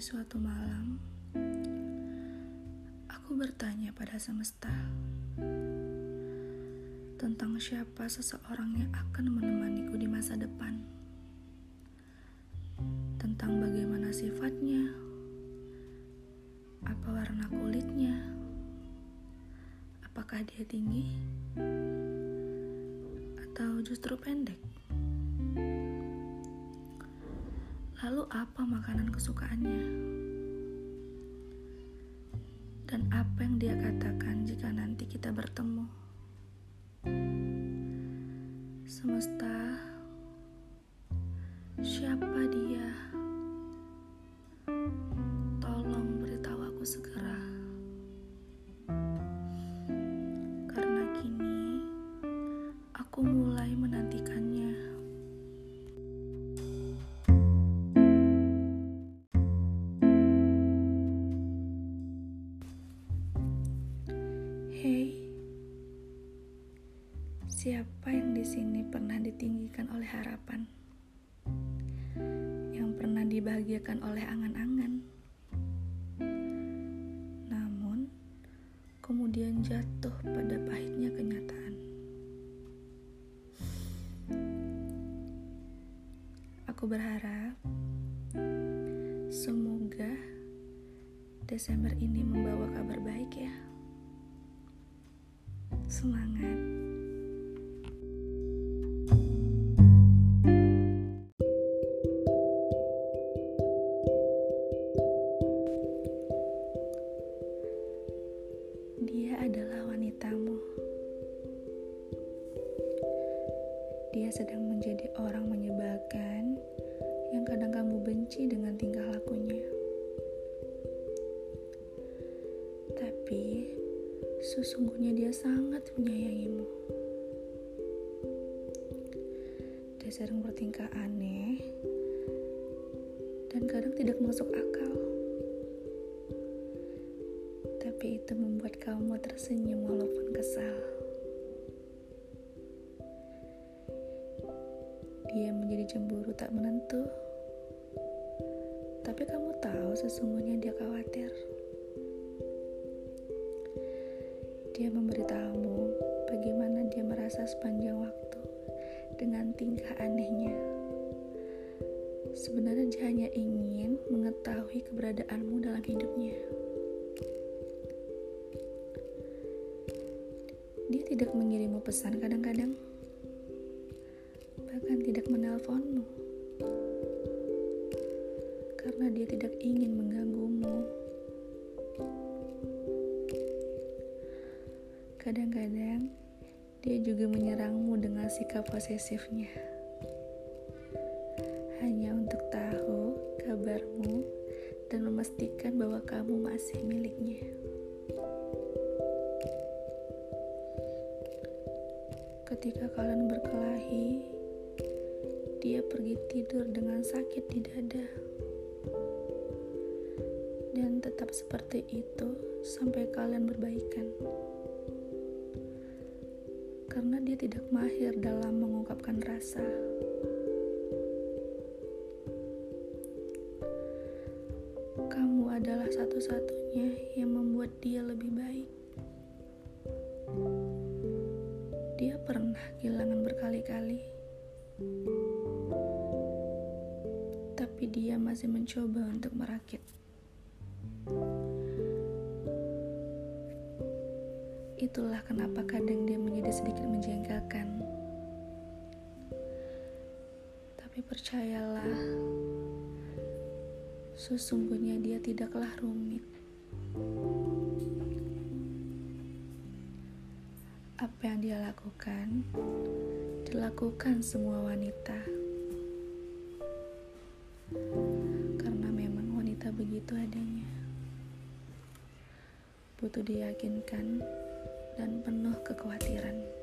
suatu malam, aku bertanya pada semesta tentang siapa seseorang yang akan menemaniku di masa depan, tentang bagaimana sifatnya, apa warna kulitnya, apakah dia tinggi atau justru pendek. Lalu apa makanan kesukaannya? Dan apa yang dia katakan jika nanti kita bertemu? Semesta, siapa dia? Siapa yang di sini pernah ditinggikan oleh harapan? Yang pernah dibahagiakan oleh angan-angan? Namun, kemudian jatuh pada pahitnya kenyataan. Aku berharap semoga Desember ini membawa kabar baik ya. Semangat. Sesungguhnya dia sangat menyayangimu. Dia sering bertingkah aneh dan kadang tidak masuk akal. Tapi itu membuat kamu tersenyum walaupun kesal. Dia menjadi cemburu tak menentu. Tapi kamu tahu sesungguhnya dia khawatir. Dia memberitahumu bagaimana dia merasa sepanjang waktu dengan tingkah anehnya. Sebenarnya dia hanya ingin mengetahui keberadaanmu dalam hidupnya. Dia tidak mengirimmu pesan kadang-kadang, bahkan tidak menelponmu, karena dia tidak ingin mengganggumu. Kadang-kadang dia juga menyerangmu dengan sikap posesifnya. Hanya untuk tahu kabarmu dan memastikan bahwa kamu masih miliknya. Ketika kalian berkelahi, dia pergi tidur dengan sakit di dada. Dan tetap seperti itu sampai kalian berbaikan karena dia tidak mahir dalam mengungkapkan rasa. Kamu adalah satu-satunya yang membuat dia lebih baik. Dia pernah kehilangan berkali-kali, tapi dia masih mencoba untuk merakit. Itulah kenapa kadang dia menjadi sedikit menjengkelkan. Tapi percayalah, sesungguhnya dia tidaklah rumit. Apa yang dia lakukan, dilakukan semua wanita. Karena memang wanita begitu adanya. Butuh diyakinkan dan penuh kekhawatiran.